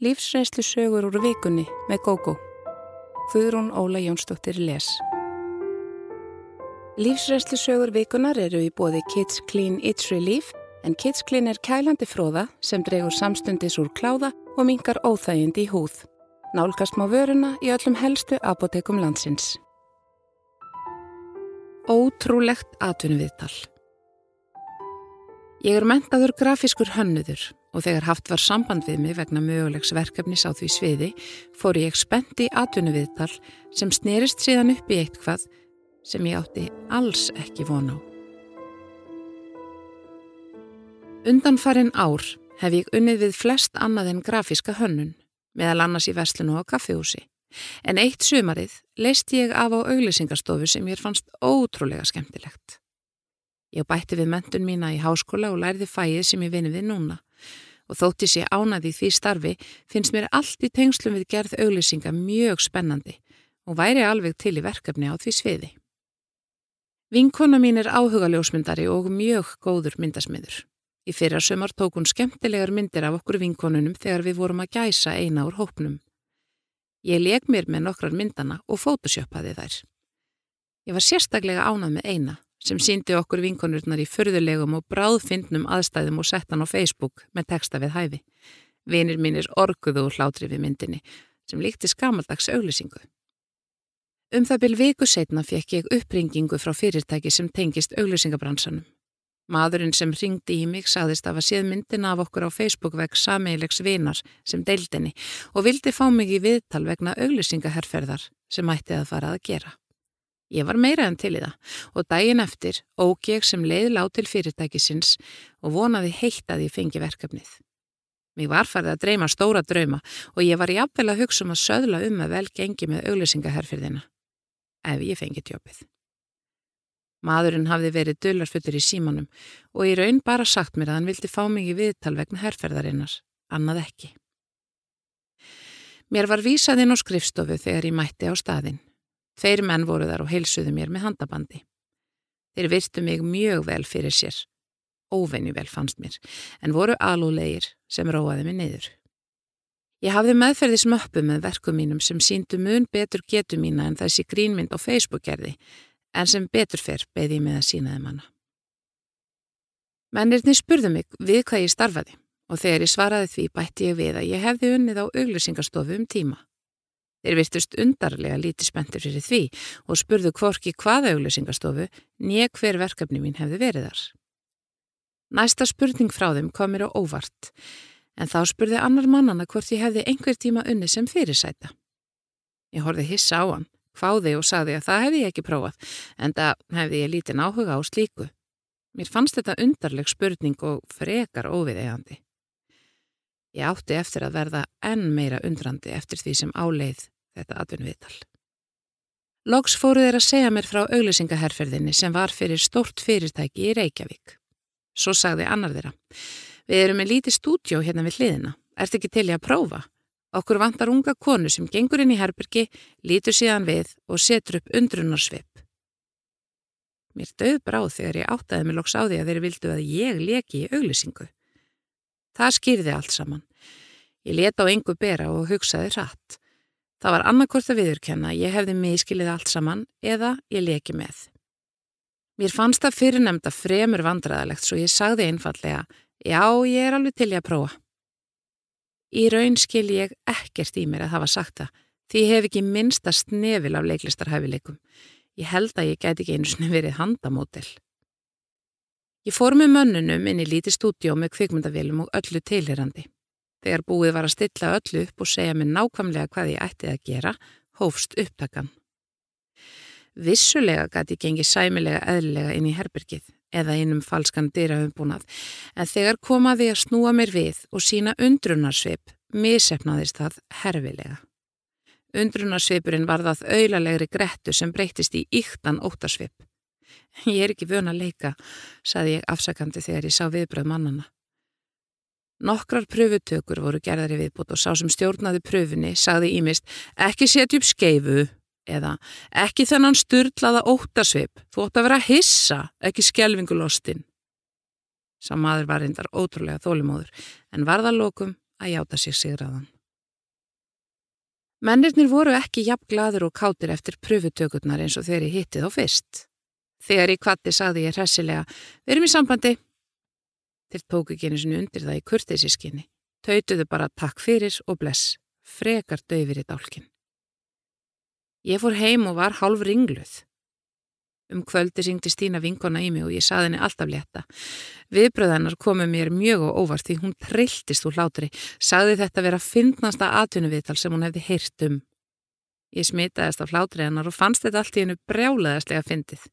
Lífsreynslu sögur úr vikunni með GóGó. Guðrún Óla Jónsdóttir les. Lífsreynslu sögur vikunar eru í bóði Kids Clean It's Relief en Kids Clean er kælandi fróða sem dregur samstundis úr kláða og mingar óþægind í húð. Nálgast má vöruna í öllum helstu apotekum landsins. Ótrúlegt atvinnuviðtal Ég er mentaður grafiskur hönnuður og þegar haft var samband við mig vegna mögulegs verkefnis á því sviði fór ég spennt í atvinnuviðtal sem snerist síðan upp í eitthvað sem ég átti alls ekki von á. Undanfarin ár hef ég unnið við flest annað en grafíska hönnun, meðal annars í verslinu og kaffehúsi. En eitt sumarið leist ég af á auglýsingarstofu sem ég fannst ótrúlega skemmtilegt. Ég bætti við mentun mína í háskóla og lærði fæið sem ég vinni við núna og þótti sér ánaði því starfi finnst mér allt í tengslum við gerð auglýsinga mjög spennandi og væri alveg til í verkefni á því sviði. Vinkona mín er áhuga ljósmyndari og mjög góður myndasmiður. Í fyrra sömur tók hún skemmtilegar myndir af okkur vinkonunum þegar við vorum að gæsa eina úr hópnum. Ég leg mér með nokkrar myndana og fótosjöpaði þær. Ég var sérstaklega ánað með eina sem síndi okkur vinkonurnar í förðulegum og bráðfindnum aðstæðum og sett hann á Facebook með texta við hæfi. Vinir mínir orguðu og hlátri við myndinni sem líkti skamaldags auglýsingu. Um það byl viku setna fekk ég uppringingu frá fyrirtæki sem tengist auglýsingabransanum. Maðurinn sem ringdi í mig sagðist að var séð myndina af okkur á Facebook veg sameilegs vinar sem deildinni og vildi fá mig í viðtal vegna auglýsingaherrferðar sem ætti að fara að gera. Ég var meira en til í það og daginn eftir óg ég sem leið lág til fyrirtækisins og vonaði heitt að ég fengi verkefnið. Mér var farið að dreyma stóra drauma og ég var jafnvel að hugsa um að söðla um að vel gengi með auglýsingaherfirðina. Ef ég fengi tjópið. Maðurinn hafði verið döllarfuttur í símanum og í raun bara sagt mér að hann vildi fá mig í viðtal vegna herrferðarinnar, annað ekki. Mér var vísað inn á skrifstofu þegar ég mætti á staðinn. Tveir menn voru þar og heilsuðu mér með handabandi. Þeir virtu mig mjög vel fyrir sér. Óvenju vel fannst mér, en voru alúlegir sem róaði mig niður. Ég hafði meðferði smöppu með verkum mínum sem síndu mun betur getu mína en þessi grínmynd á Facebook gerði, en sem betur fyrr beði ég með að sínaði manna. Mennirni spurðu mig við hvað ég starfaði og þegar ég svaraði því bætti ég við að ég hefði unnið á auglýsingarstofu um tíma. Þeir virtust undarlega lítið spenntir fyrir því og spurðu kvorki hvaða auglýsingastofu nýja hver verkefni mín hefði verið þar. Næsta spurning frá þeim kom mér á óvart en þá spurði annar mannana hvort ég hefði einhver tíma unni sem fyrirsæta. Ég horfið hissa á hann, hváði og saði að það hefði ég ekki prófað en það hefði ég lítið áhuga á slíku. Mér fannst þetta undarleg spurning og frekar óviðegandi. Ég átti eftir að verða enn meira undrandi eftir því sem áleið þetta atvinnviðtal. Loks fóru þeir að segja mér frá auglýsingaherferðinni sem var fyrir stort fyrirtæki í Reykjavík. Svo sagði annar þeirra, við erum með lítið stúdjó hérna við hliðina, ert ekki til ég að prófa? Okkur vantar unga konu sem gengur inn í herbergi, lítur síðan við og setur upp undrunarsvip. Mér döð bráð þegar ég áttaði mig loks á því að þeir vildu að ég leki í auglýsingu. Það skýrði allt saman. Ég leta á engu bera og hugsaði rætt. Það var annarkort að viðurkenna, ég hefði miskilið allt saman eða ég leki með. Mér fannst það fyrirnemda fremur vandræðalegt svo ég sagði einfallega, já ég er alveg til ég að prófa. Í raun skil ég ekkert í mér að hafa sagt það, því ég hef ekki minnsta snefil af leiklistarhæfileikum. Ég held að ég gæti ekki einu snið verið handamótel. Ég fór með mönnunum inn í lítið stúdjó með kvikmyndavélum og öllu tilherandi. Þegar búið var að stilla öllu upp og segja mér nákvæmlega hvað ég ætti að gera, hófst upptakan. Vissulega gæti ég gengið sæmilega eðlilega inn í herbergið eða innum falskan dyraumbúnað, en þegar komaði að snúa mér við og sína undrunarsvip, misefnaðist það herfilega. Undrunarsvipurinn var það auðlalegri grettu sem breytist í yktan óttarsvip. Ég er ekki vön að leika, saði ég afsakandi þegar ég sá viðbröð mannana. Nokkrar pröfutökur voru gerðari viðbútt og sá sem stjórnaði pröfunni sagði ímist ekki setja upp skeifu eða ekki þennan styrlaða óttarsvip, þú ótt að vera hissa, ekki skjelvingulostinn. Sá maður var reyndar ótrúlega þólimóður en varða lókum að játa sér sigraðan. Mennirnir voru ekki jafn gladur og kátir eftir pröfutökurnar eins og þeir í hittið á fyrst. Þegar í kvatti sagði ég hressilega, við erum í sambandi. Þeir tóku ekki einu sinni undir það í kurtisískinni, tautuðu bara takk fyrir og bless, frekar döfir í dálkin. Ég fór heim og var hálf ringluð. Um kvöldi syngdi Stína vinkona í mig og ég saði henni alltaf leta. Viðbröðanar komu mér mjög og óvart því hún trilltist úr hlátri, sagði þetta vera fyndnasta atvinnuviðtal sem hún hefði heyrt um. Ég smitaðist af hlátri hennar og fannst þetta allt í hennu brjálaðastlega fyndið.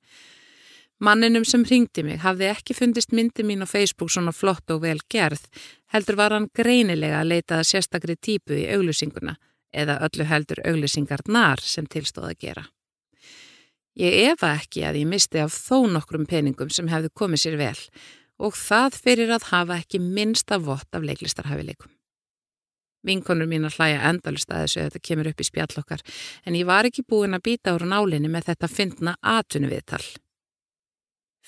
Manninum sem ringdi mig hafði ekki fundist myndi mín á Facebook svona flott og vel gerð, heldur var hann greinilega að leitaða sérstakri típu í auglýsinguna eða öllu heldur auglýsingarnar sem tilstóð að gera. Ég efa ekki að ég misti af þó nokkrum peningum sem hefðu komið sér vel og það fyrir að hafa ekki minnsta vott af leiklistarhafileikum. Vinkonur mín að hlæja endalust að þessu að þetta kemur upp í spjallokkar en ég var ekki búin að býta ára nálinni með þetta fyndna atvinnu viðtal.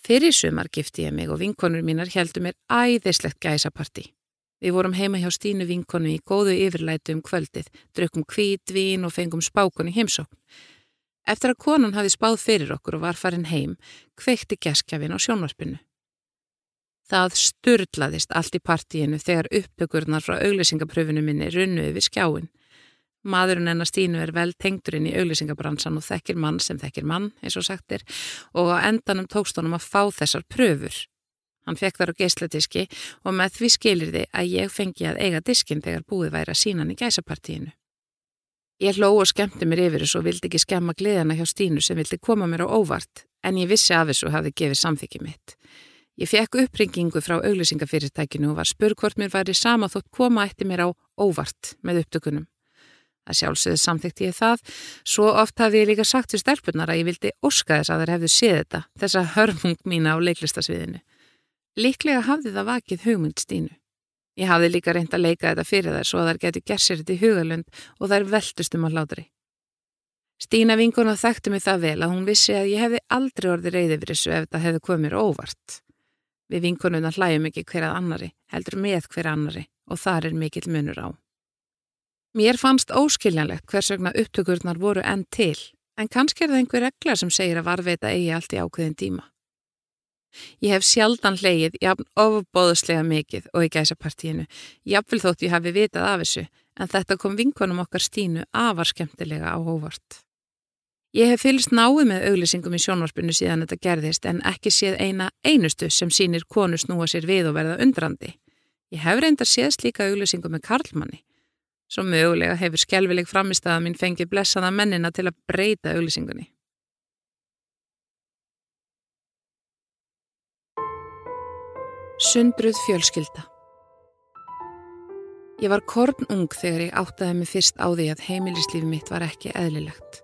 Fyrir sumar gifti ég mig og vinkonur mínar heldur mér æðislegt gæsaparti. Við vorum heima hjá Stínu vinkonu í góðu yfirlætu um kvöldið, drukkum kvít, vín og fengum spákun í heimsókn. Eftir að konan hafi spáð fyrir okkur og var farin heim, kveikti geskjafin á sjónvarpinu. Það sturdlaðist allt í partíinu þegar upptökurnar frá auglýsingapröfunu minni runnuði við skjáin. Maðurinn enna Stínu er vel tengturinn í auglýsingabransan og þekkir mann sem þekkir mann, eins og sagtir, og á endanum tókst honum að fá þessar pröfur. Hann fekk þar á geisladiski og með því skilir þið að ég fengi að eiga diskin þegar búið væri að sína hann í gæsapartíinu. Ég hló og skemmti mér yfir þessu og vildi ekki skemma gleðana hjá Stínu sem vildi koma mér á óvart, en ég vissi af þessu hafði gefið samþykki mitt. Ég fekk uppringingu frá auglýsingafyrirtækinu og var spurg hvort mér væri sama þótt koma eftir mér á óvart með upptökunum. Það sjálfsögði samþykti ég það, svo oft hafði ég líka sagt til stelpunar að ég vildi óska þess að þær hefðu séð þetta, þessa hörfung mína á leiklistasviðinu. Líklega hafði það vakið hugmynd Stínu. Ég hafði líka reynd að leika þetta fyrir þær svo að þær geti gert sér þetta í hugalund og þær veldust um á hlátri. Stína vinkona þekkti mig það vel að hún vissi að ég hefði aldrei orði reyði fyrir þessu ef þetta hefði komið óvart. Við vinkonuna hlæjum ekki hverjað annari, heldur með hverja annari og þar er mikill munur á. Mér fannst óskiljanlegt hvers vegna upptökurnar voru enn til, en kannski er það einhver regla sem segir að varveita eigi allt í ákveðin tíma. Ég hef sjaldan hleyið jafn ofbóðslega mikið og í gæsapartíinu, jafnvel þótt ég hafi vitað af þessu, en þetta kom vinkonum okkar stínu afar skemmtilega á hóvart. Ég hef fylgst náið með auglýsingum í sjónvarpinu síðan þetta gerðist en ekki séð eina einustu sem sínir konu snúa sér við og verða undrandi. Ég hef reyndar séð slíka auglýsingum með Karlmanni. Svo mögulega hefur skjálfileg framist að minn fengið blessaða mennina til að breyta auglýsingunni. Sundruð fjölskylda Ég var kornung þegar ég áttaði mig fyrst á því að heimilislífi mitt var ekki eðlilegt.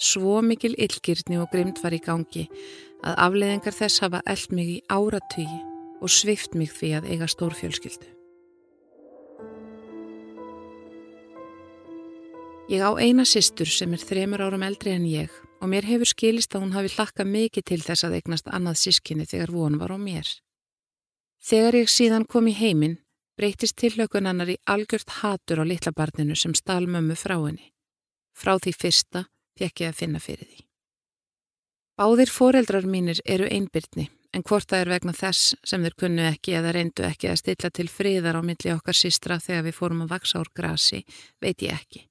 Svo mikil illgirtni og grymt var í gangi að afleiðingar þess hafa eld mig í áratugi og svift mig því að eiga stór fjölskyldu. Ég á eina sýstur sem er þremur árum eldri en ég og mér hefur skilist að hún hafi hlakka mikið til þess að eignast annað sískinni þegar von var á mér. Þegar ég síðan kom í heiminn breytist tillökun hennar í algjört hatur á litla barninu sem stál mömmu frá henni. Frá því fyrsta fekk ég að finna fyrir því. Báðir foreldrar mínir eru einbyrtni en hvort það er vegna þess sem þeir kunnu ekki eða reyndu ekki að stilla til friðar á milli okkar sístra þegar við fórum að vaksa úr grasi, veit ég ekki.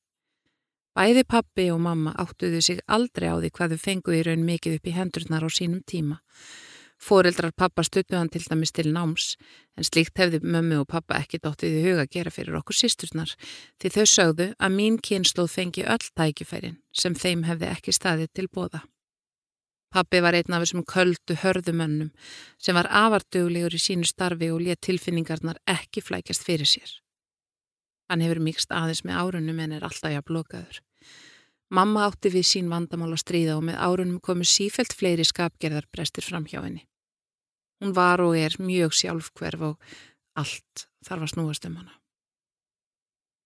Bæði pappi og mamma áttuðu sig aldrei á því hvað þau fengu í raun mikið upp í hendurnar á sínum tíma Fóreldrar pappa stuttu hann til dæmis til náms en slíkt hefði mömmu og pappa ekki dóttið í huga að gera fyrir okkur sísturnar því þau sögðu að mín kynsluð fengi öll tækifærin sem þeim hefði ekki staðið til bóða. Pappi var einn af þessum köldu hörðumönnum sem var avarduglegur í sínu starfi og let tilfinningarnar ekki flækjast fyrir sér. Hann hefur mikst aðeins með árunum en er alltaf jafn blokaður. Mamma átti við sín vandamál að stríða og með árunum komu sífelt fleiri skapgerðar brestir fram hjá henni. Hún var og er mjög sjálfkverf og allt þarf að snúast um hana.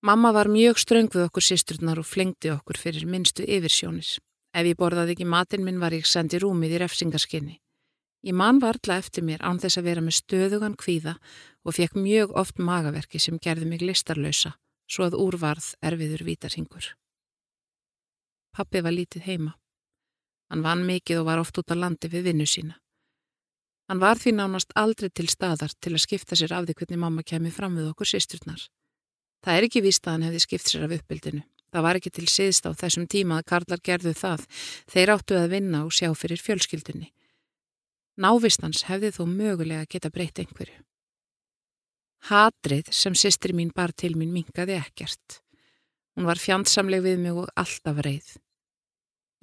Mamma var mjög ströng við okkur sýsturnar og flengdi okkur fyrir minnstu yfirsjónis. Ef ég borðaði ekki matinn minn var ég sendið rúmið í refsingarskinni. Ég man varla eftir mér án þess að vera með stöðugan kvíða og fekk mjög oft magaverki sem gerði mig listarlausa svo að úrvarð erfiður vítarhingur. pappi var lítið heima. Hann vann mikið og var oft út á landi við vinnu sína. Hann var því nánast aldrei til staðar til að skipta sér af því hvernig mamma kemur fram við okkur sýsturnar. Það er ekki víst að hann hefði skipt sér af uppbyldinu. Það var ekki til síðst á þessum tíma að Karlar gerðu það. Þeir áttu að vinna og sjá fyrir fjölskyldunni. Návistans hefði þó mögulega geta breytt einhverju. Hatrið sem sýstri mín bar til mín mingaði ekkert. Hún var fjandsamleg við mig og alltaf reið.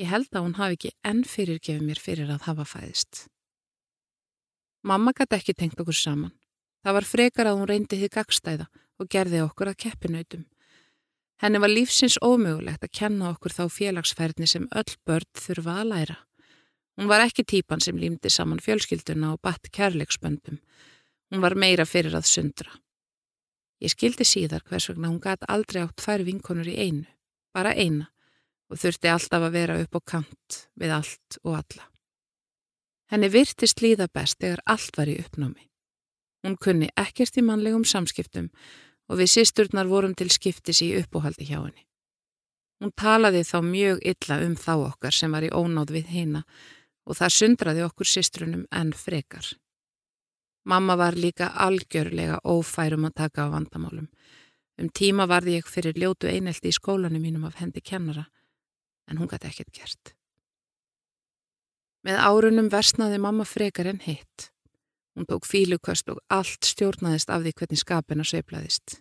Ég held að hún hafi ekki enn fyrirgefið mér fyrir að hafa fæðist. Mamma gæti ekki tengt okkur saman. Það var frekar að hún reyndi því gagstæða og gerði okkur að keppinautum. Henni var lífsins ómögulegt að kenna okkur þá félagsferðni sem öll börn þurfa að læra. Hún var ekki típan sem límdi saman fjölskylduna og batt kærleiksböndum. Hún var meira fyrir að sundra. Ég skildi síðar hvers vegna hún gæti aldrei átt fær vinkonur í einu, bara eina, og þurfti alltaf að vera upp á kant við allt og alla. Henni virtist líða best þegar allt var í uppnámi. Hún kunni ekkert í mannlegum samskiptum og við sýsturnar vorum til skiptis í uppóhaldi hjá henni. Hún talaði þá mjög illa um þá okkar sem var í ónáð við heina og það sundraði okkur sýstrunum enn frekar. Mamma var líka algjörlega ófærum að taka á vandamálum. Um tíma varði ég fyrir ljótu einelti í skólanum mínum af hendi kennara, en hún gæti ekkert gert. Með árunum versnaði mamma frekar en hitt. Hún tók fíluköst og allt stjórnaðist af því hvernig skapina sveiflaðist.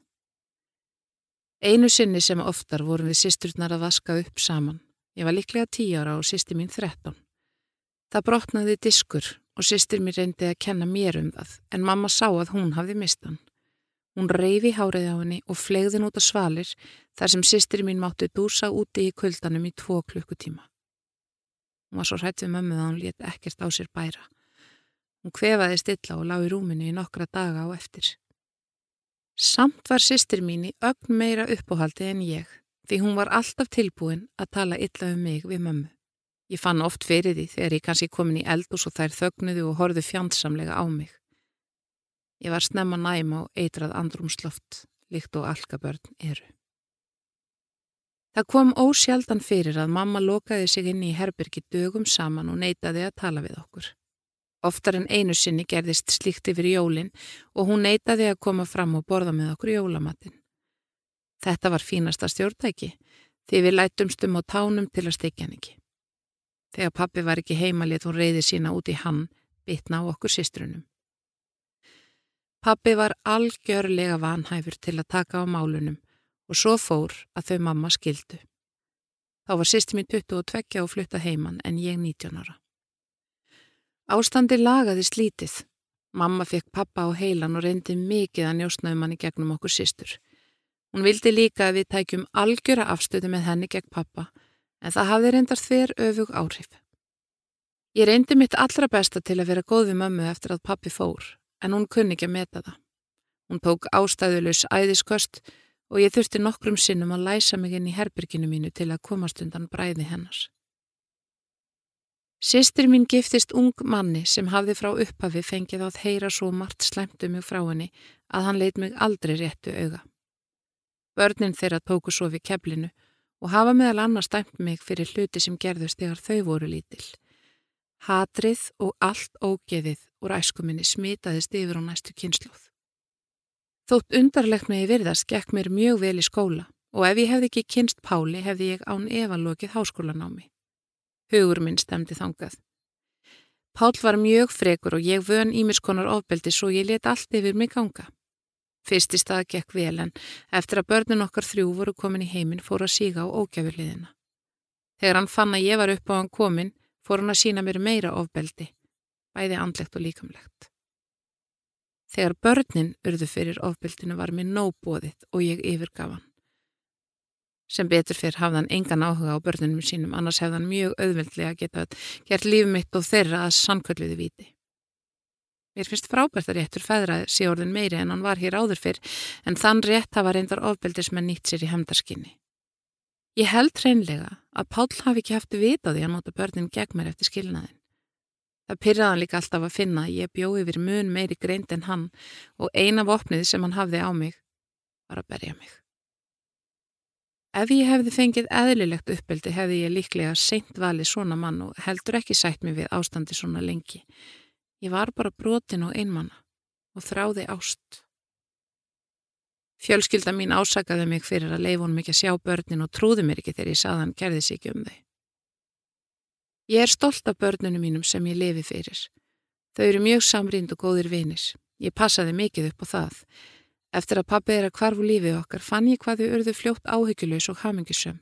Einu sinni sem oftar vorum við sýsturnar að vaska upp saman. Ég var líklega tíu ára og sýsti mín þrettón. Það brotnaði diskur og sýstir mér reyndi að kenna mér um það en mamma sá að hún hafði mistan. Hún reyfi hárið á henni og flegðin út á svalir þar sem sýstir mín mátti dúsa úti í kuldanum í tvo klukkutíma. Hún var svo hrætt við mömmu að hún létt ekkert á sér bæra. Hún kvefaði stilla og lág í rúminu í nokkra daga á eftir. Samt var sýstir mín í ögn meira uppóhaldi en ég því hún var alltaf tilbúin að tala illa um mig við mömmu. Ég fann oft fyrir því þegar ég kannski komin í eldus og þær þögnuðu og horðu fjandsamlega á mig. Ég var snemma næma og eitrað andrumsloft, líkt og algabörn eru. Það kom ósjaldan fyrir að mamma lokaði sig inn í herbyrgi dögum saman og neytaði að tala við okkur. Oftar en einu sinni gerðist slíkt yfir jólinn og hún neytaði að koma fram og borða með okkur jólamatinn. Þetta var fínasta stjórntæki því við lætumstum á tánum til að steikja hann ekki. Þegar pappi var ekki heima lit hún reyði sína út í hann, bitna á okkur sýstrunum. Pappi var algjörlega vanhæfur til að taka á málunum og svo fór að þau mamma skildu. Þá var sýsti mín 22 og flutta heiman en ég 19 ára. Ástandi lagaði slítið. Mamma fekk pappa á heilan og reyndi mikið að njóstnaði manni um gegnum okkur sýstur. Hún vildi líka að við tækjum algjöra afstöðu með henni gegn pappa en það hafði reyndar þver öfug áhrif. Ég reyndi mitt allra besta til að vera góð við mömmu eftir að pappi fór, en hún kunni ekki að meta það. Hún tók ástæðulegs æðisköst og ég þurfti nokkrum sinnum að læsa mig inn í herbyrginu mínu til að komast undan bræði hennars. Sistir mín giftist ung manni sem hafði frá upphafi fengið að heyra svo margt slemtu mig frá henni að hann leit mig aldrei réttu auga. Börnin þeirra tóku svo við keflinu og hafa meðal annars dæmt mig fyrir hluti sem gerðust þegar þau voru lítil. Hatrið og allt ógeðið úr æskuminni smitaðist yfir á næstu kynsluð. Þótt undarlegt með ég virðast gekk mér mjög vel í skóla og ef ég hefði ekki kynst Páli hefði ég án evalokið háskólanámi. Hugur minn stemdi þangað. Pál var mjög frekur og ég vön ímiskonar ofbeldi svo ég let allt yfir mig ganga. Fyrst í stað gekk vel en eftir að börnun okkar þrjú voru komin í heiminn fór að síga á ógæfurliðina. Þegar hann fann að ég var upp á hann komin fór hann að sína mér meira ofbeldi, bæði andlegt og líkamlegt. Þegar börnin urðu fyrir ofbeldinu var mér nóbóðið og ég yfirgaf hann. Sem betur fyrr hafði hann engan áhuga á börnunum sínum, annars hefði hann mjög auðveldlega getað gert líf mitt og þeirra að sannkvöldluði viti. Mér finnst frábært að réttur feðraði sé orðin meiri en hann var hér áður fyrr en þann rétt hafa reyndar ofbeldismenn nýtt sér í hemdarskinni. Ég held reynlega að Pál hafi ekki haft vitaði að nota börnin gegn mér eftir skilnaðin. Það pyrraðan líka alltaf að finna að ég bjóði yfir mun meiri greind en hann og eina vopnið sem hann hafði á mig var að berja mig. Ef ég hefði fengið eðlilegt uppeldi hefði ég líklega seint valið svona mann og heldur ekki sætt mig við ástandi svona lengi. Ég var bara brotin og einmanna og þráði ást. Fjölskylda mín ásakaði mig fyrir að leifunum ekki að sjá börnin og trúði mér ekki þegar ég saðan gerði sig ekki um þau. Ég er stolt af börnunum mínum sem ég lifi fyrir. Þau eru mjög samrind og góðir vinis. Ég passaði mikið upp á það. Eftir að pappi er að kvarfu lífið okkar fann ég hvað þau urðu fljótt áhyggjulegs og hamingisum.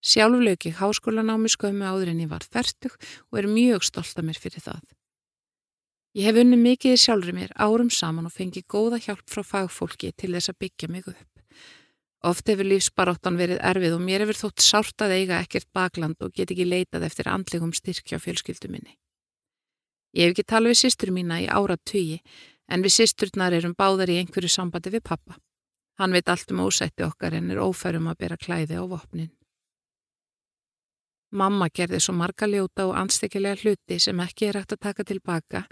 Sjálf lög ég háskólanámi skömmu áður en ég var færtug og er mjög stolt af mér fyrir það. Ég hef unni mikið í sjálfri mér árum saman og fengið góða hjálp frá fagfólki til þess að byggja mig upp. Oft hefur lífsbaráttan verið erfið og mér hefur þótt sárt að eiga ekkert bakland og get ekki leitað eftir andlegum styrkja á fjölskyldu minni. Ég hef ekki talað við sýstur mína í ára tugi en við sýsturnar erum báðar í einhverju sambandi við pappa. Hann veit allt um ósætti okkar en er ófærum að bera klæði á vopnin. Mamma gerði svo marga ljóta og anstekkilega hluti sem ekki er hægt að taka tilbaka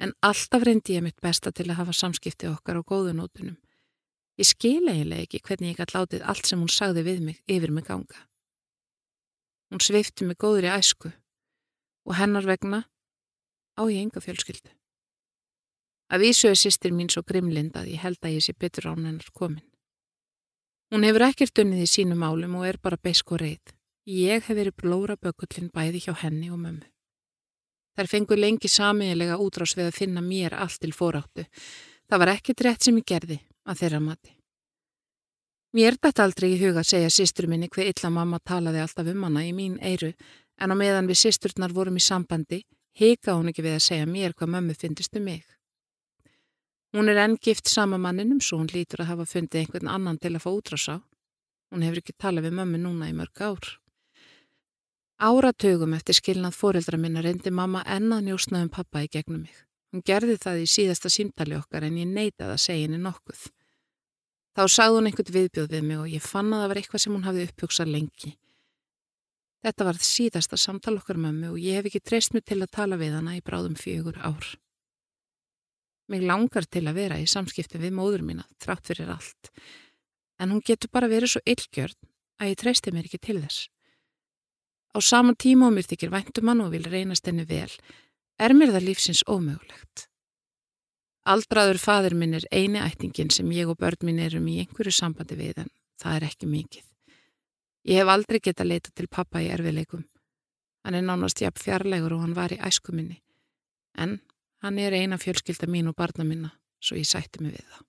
en alltaf reyndi ég mitt besta til að hafa samskipti okkar á góðunótunum. Ég skil eiginlega ekki hvernig ég gæti látið allt sem hún sagði við mig yfir mig ganga. Hún sveifti mig góður í æsku og hennar vegna á ég enga fjölskyldu. Að vísu er sýstir mín svo grimlind að ég held að ég sé betur án hennar komin. Hún hefur ekkert unnið í sínum málum og er bara beisk og reið. Ég hef verið blóra bökullin bæði hjá henni og mömmu. Þær fengur lengi samiðilega útrás við að finna mér allt til fóráttu. Það var ekkert rétt sem ég gerði að þeirra mati. Mér dætt aldrei í huga að segja sýstur minni hver illa mamma talaði alltaf um hana í mín eiru en á meðan við sýsturnar vorum í sambandi hika hún ekki við að segja mér hvað mömmu fyndist um mig. Hún er enn gift sama manninum svo hún lítur að hafa fundið einhvern annan til að fá útrás á. Hún hefur ekki talað við mömmu núna í mörg ár. Áratögum eftir skilnað fóreldra minna reyndi mamma ennað njósnaðum pappa í gegnum mig. Hún gerði það í síðasta símtali okkar en ég neitaði að segja henni nokkuð. Þá sagði hún einhvern viðbjóð við mig og ég fann að það var eitthvað sem hún hafði upphugsað lengi. Þetta var það síðasta samtal okkar mömmu og ég hef ekki treyst mig til að tala við hana í bráðum fjögur ár. Mig langar til að vera í samskipti við móður mína, þrátt fyrir allt. En hún getur bara verið svo illgjörn að ég treysti mér ekki til þess. Á saman tíma og mér þykir væntumann og vil reynast henni vel, er mér það lífsins ómögulegt. Aldraður fadur minn er eini ættingin sem ég og börn minn erum í einhverju sambandi við en það er ekki mikið. Ég hef aldrei geta leita til pappa í erfileikum. Hann er nánast jafn fjarlægur og hann var í æskuminni. En Hann er eina fjölskylda mín og barna minna, svo ég sætti mig við það.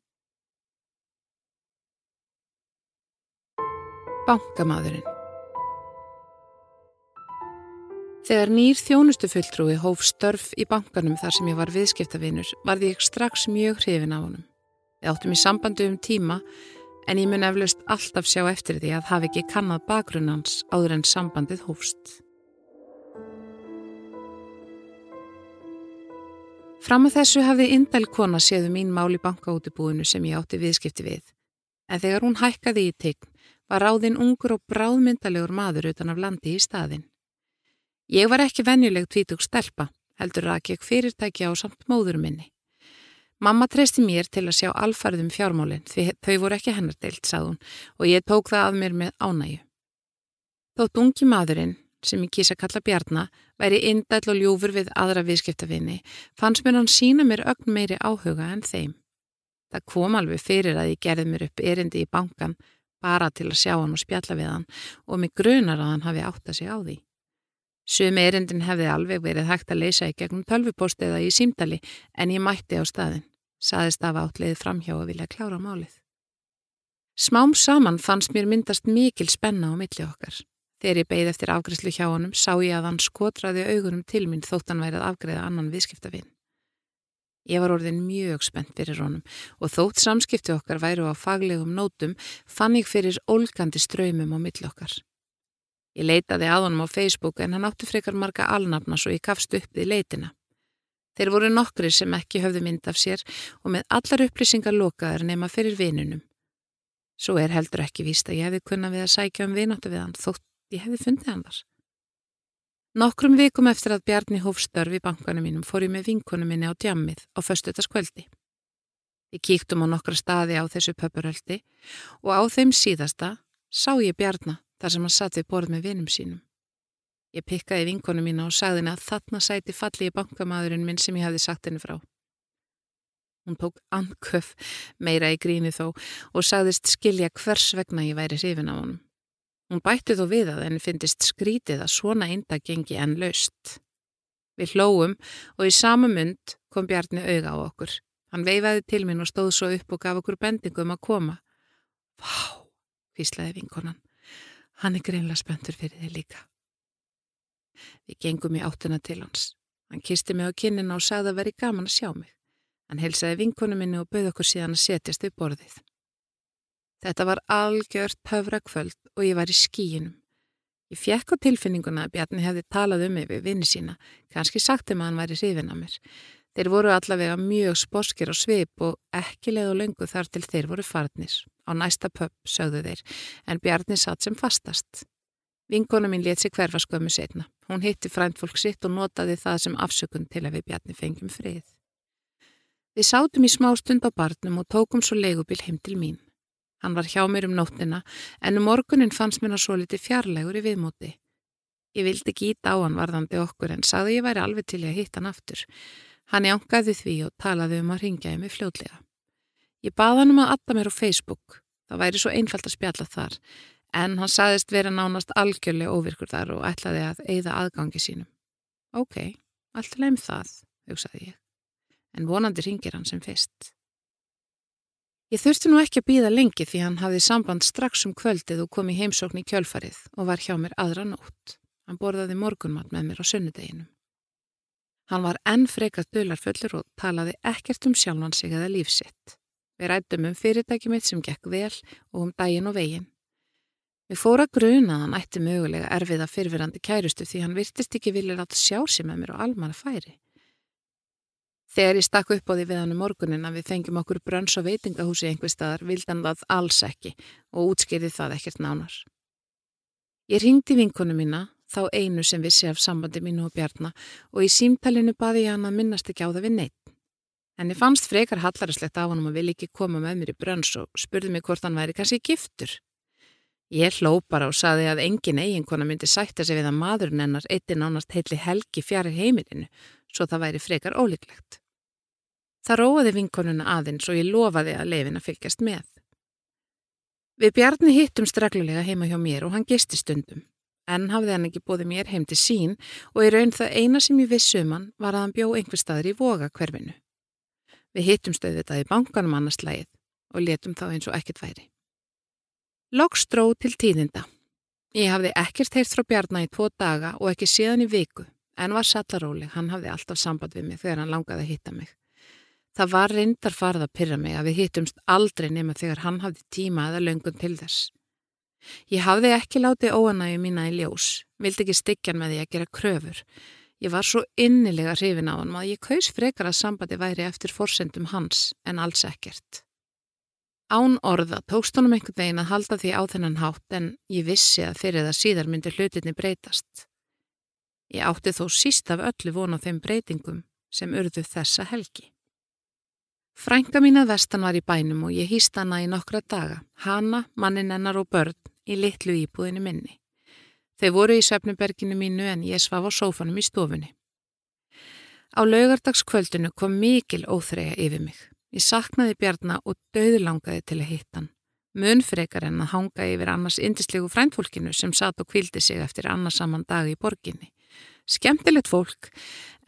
Bankamadurinn Þegar nýr þjónustufulltrúi hóf störf í bankanum þar sem ég var viðskiptavinur varði ég strax mjög hrifin af honum. Við áttum í sambandu um tíma en ég mun eflaust alltaf sjá eftir því að hafi ekki kannad bakgrunnans áður en sambandið hófst. Fram að þessu hafði Indel kona séðu mín mál í bankaútibúinu sem ég átti viðskipti við. En þegar hún hækkaði í tegn var ráðinn ungur og bráðmyndalegur maður utan af landi í staðin. Ég var ekki venjuleg tvítug stelpa, heldur að ég fyrirtæki á samt móður minni. Mamma treysti mér til að sjá alfarðum fjármálinn því þau voru ekki hennar deilt, sagði hún, og ég tók það af mér með ánægu. Þótt ungi maðurinn, sem ég kýsa kalla Bjarnar, væri indæll og ljúfur við aðra viðskiptafinni, fannst mér hann sína mér ögn meiri áhuga en þeim. Það kom alveg fyrir að ég gerði mér upp erindi í bankan bara til að sjá hann og spjalla við hann og mig grunar að hann hafi átt að sig á því. Sumi erindin hefði alveg verið hægt að leysa í gegnum tölvupost eða í símdali en ég mætti á staðin, saðist af átliðið framhjá að vilja klára málið. Smám saman fannst mér myndast mikil spenna á milli okkar. Þegar ég beigð eftir afgriðslu hjá honum sá ég að hann skotraði augunum til mín þótt hann værið að afgriða annan viðskiptavinn. Ég var orðin mjög spennt fyrir honum og þótt samskipti okkar væru á faglegum nótum fann ég fyrir ólgandi ströymum á mill okkar. Ég leitaði að honum á Facebook en hann átti frekar marga alnafna svo ég kafst upp við leitina. Þeir voru nokkri sem ekki höfðu mynd af sér og með allar upplýsingar lokaðar nema fyrir vinunum. Svo er heldur ekki víst að ég hefði kunnað við að sækja um vináttu við hann þótt ég hefði fundið hann þar. Nokkrum vikum eftir að Bjarni hóf störf í bankanum mínum fór ég með vinkunum minni á djammið á föstutaskvöldi. Við kíktum á nokkra staði á þessu pöpuröldi og á þeim síðasta sá ég Bjarnar þar sem hann satt við borð með vinum sínum. Ég pikkaði vinkonu mína og sagði henni að þarna sæti falli í bankamadurinn minn sem ég hefði sagt henni frá. Hún tók anköf meira í gríni þó og sagðist skilja hvers vegna ég væri hrifin á honum. Hún bætti þó við að henni fyndist skrítið að svona einda gengi enn laust. Við hlóum og í sama mynd kom Bjarni auga á okkur. Hann veifaði til minn og stóð svo upp og gaf okkur bendingum að koma. Vá, hvíslaði vinkonan. Hann er greinlega spöntur fyrir þig líka. Við gengum í áttuna til hans. Hann kisti mig á kinnina og sagði að veri gaman að sjá mig. Hann helsaði vinkonu minni og bauð okkur síðan að setjast upp borðið. Þetta var algjört höfrakvöld og ég var í skíinum. Ég fjekk á tilfinninguna að Bjarni hefði talað um mig við vinni sína, kannski sagt um að hann væri hrifin að mér. Þeir voru allavega mjög sporskir á svip og ekki leið og löngu þar til þeir voru farnir. Á næsta pöpp sögðu þeir, en Bjarni satt sem fastast. Vinkona mín let sig hverfa skömmu setna. Hún hitti fræntfólk sitt og notaði það sem afsökun til að við Bjarni fengjum frið. Við sátum í smá stund á barnum og tókum svo leigubil heim til mín. Hann var hjá mér um nóttina en um morgunin fannst mér að svo liti fjarlægur í viðmóti. Ég vildi gíta á hann varðandi okkur en sagði ég væri alveg til að hitta hann aftur. Hann jánkaði því og talaði um að ringja ég mig fljóðlega. Ég baði hann um að adda mér á Facebook. Það væri svo einfalt að spjalla þar en hann sagðist vera nánast algjörlega óvirkur þar og ætlaði að eigða aðgangi sínum. Ok, allt leim það, hugsaði ég en vonandi ringir hann sem fyrst. Ég þurfti nú ekki að býða lengi því hann hafði samband strax um kvöldið og kom í heimsókn í kjölfarið og var hjá mér aðra nótt. Hann borðaði morgunmat með mér á sunnudeginum. Hann var enn frekast dölarfullur og talaði ekkert um sjálfan sig eða lífsitt. Við rættum um fyrirtæki mitt sem gekk vel og um daginn og veginn. Við fóra gruna að hann ætti mögulega erfiða fyrfirandi kærustu því hann virtist ekki vilja láta sjá sig með mér og almar að færi. Þegar ég stakk upp á því við hann um morgunin að við fengjum okkur brönns og veitingahúsi einhver staðar vildan það alls ekki og útskýrði það ekkert nánar. Ég ringdi vinkonu mína, þá einu sem vissi af sambandi mínu og Bjarnar og í símtalinu baði ég hann að minnast ekki á það við neitt. En ég fannst frekar hallarislegt af hann að vilja ekki koma með mér í brönns og spurði mig hvort hann væri kannski giftur. Ég hló bara og saði að engin eiginkona myndi sætta sig við að maðurinn hennar eitti nánast heitli helgi fjari heimilinu, svo það væri frekar ólíklegt. Það róaði vinkonuna aðeins og ég lofaði að leifin að fylgjast með. Við Bjarni hittum streglulega heima hjá mér og hann gisti stundum, en hafði hann ekki bóði mér heim til sín og í raun það eina sem ég vissi um hann var að hann bjó einhver staður í voga hverfinu. Við hittum stöðið þetta í bankanum annars lægið og letum þá eins og ekkert væri. Loks dró til tíðinda. Ég hafði ekkert heyrt frá Bjarni í tvo daga og ekki síðan í viku, en var sallaróli, hann hafði alltaf samband við mig þegar hann langaði að hitta mig. Það var reyndar farið að pyrra mig að við hittumst aldrei nema þegar hann hafði tíma eða löngun til þess. Ég hafði ekki látið óanægu mína í ljós, vildi ekki styggjan með því að gera kröfur. Ég var svo innilega hrifin á hann að ég kaus frekar að sambandi væri eftir forsendum hans en alls ekkert. Án orða tókst honum einhvern veginn að halda því á þennan hátt en ég vissi að fyrir það síðar myndi hlutinni breytast. Ég átti þó síst af öllu von á þeim breytingum sem urðu þessa helgi. Frænka mín að vestan var í bænum og ég hýst hana í nokkra daga, hana, mannin hennar og börn í litlu íbúðinu minni. Þau voru í söfnuberginu mínu en ég svaf á sófanum í stofunni. Á laugardagskvöldinu kom mikil óþreyja yfir mig. Ég saknaði Bjarnar og döðlangaði til að hitta hann. Munfrekar en að hanga yfir annars indislegu fræntfólkinu sem satt og kvildi sig eftir annarsaman dag í borginni. Skemtilegt fólk,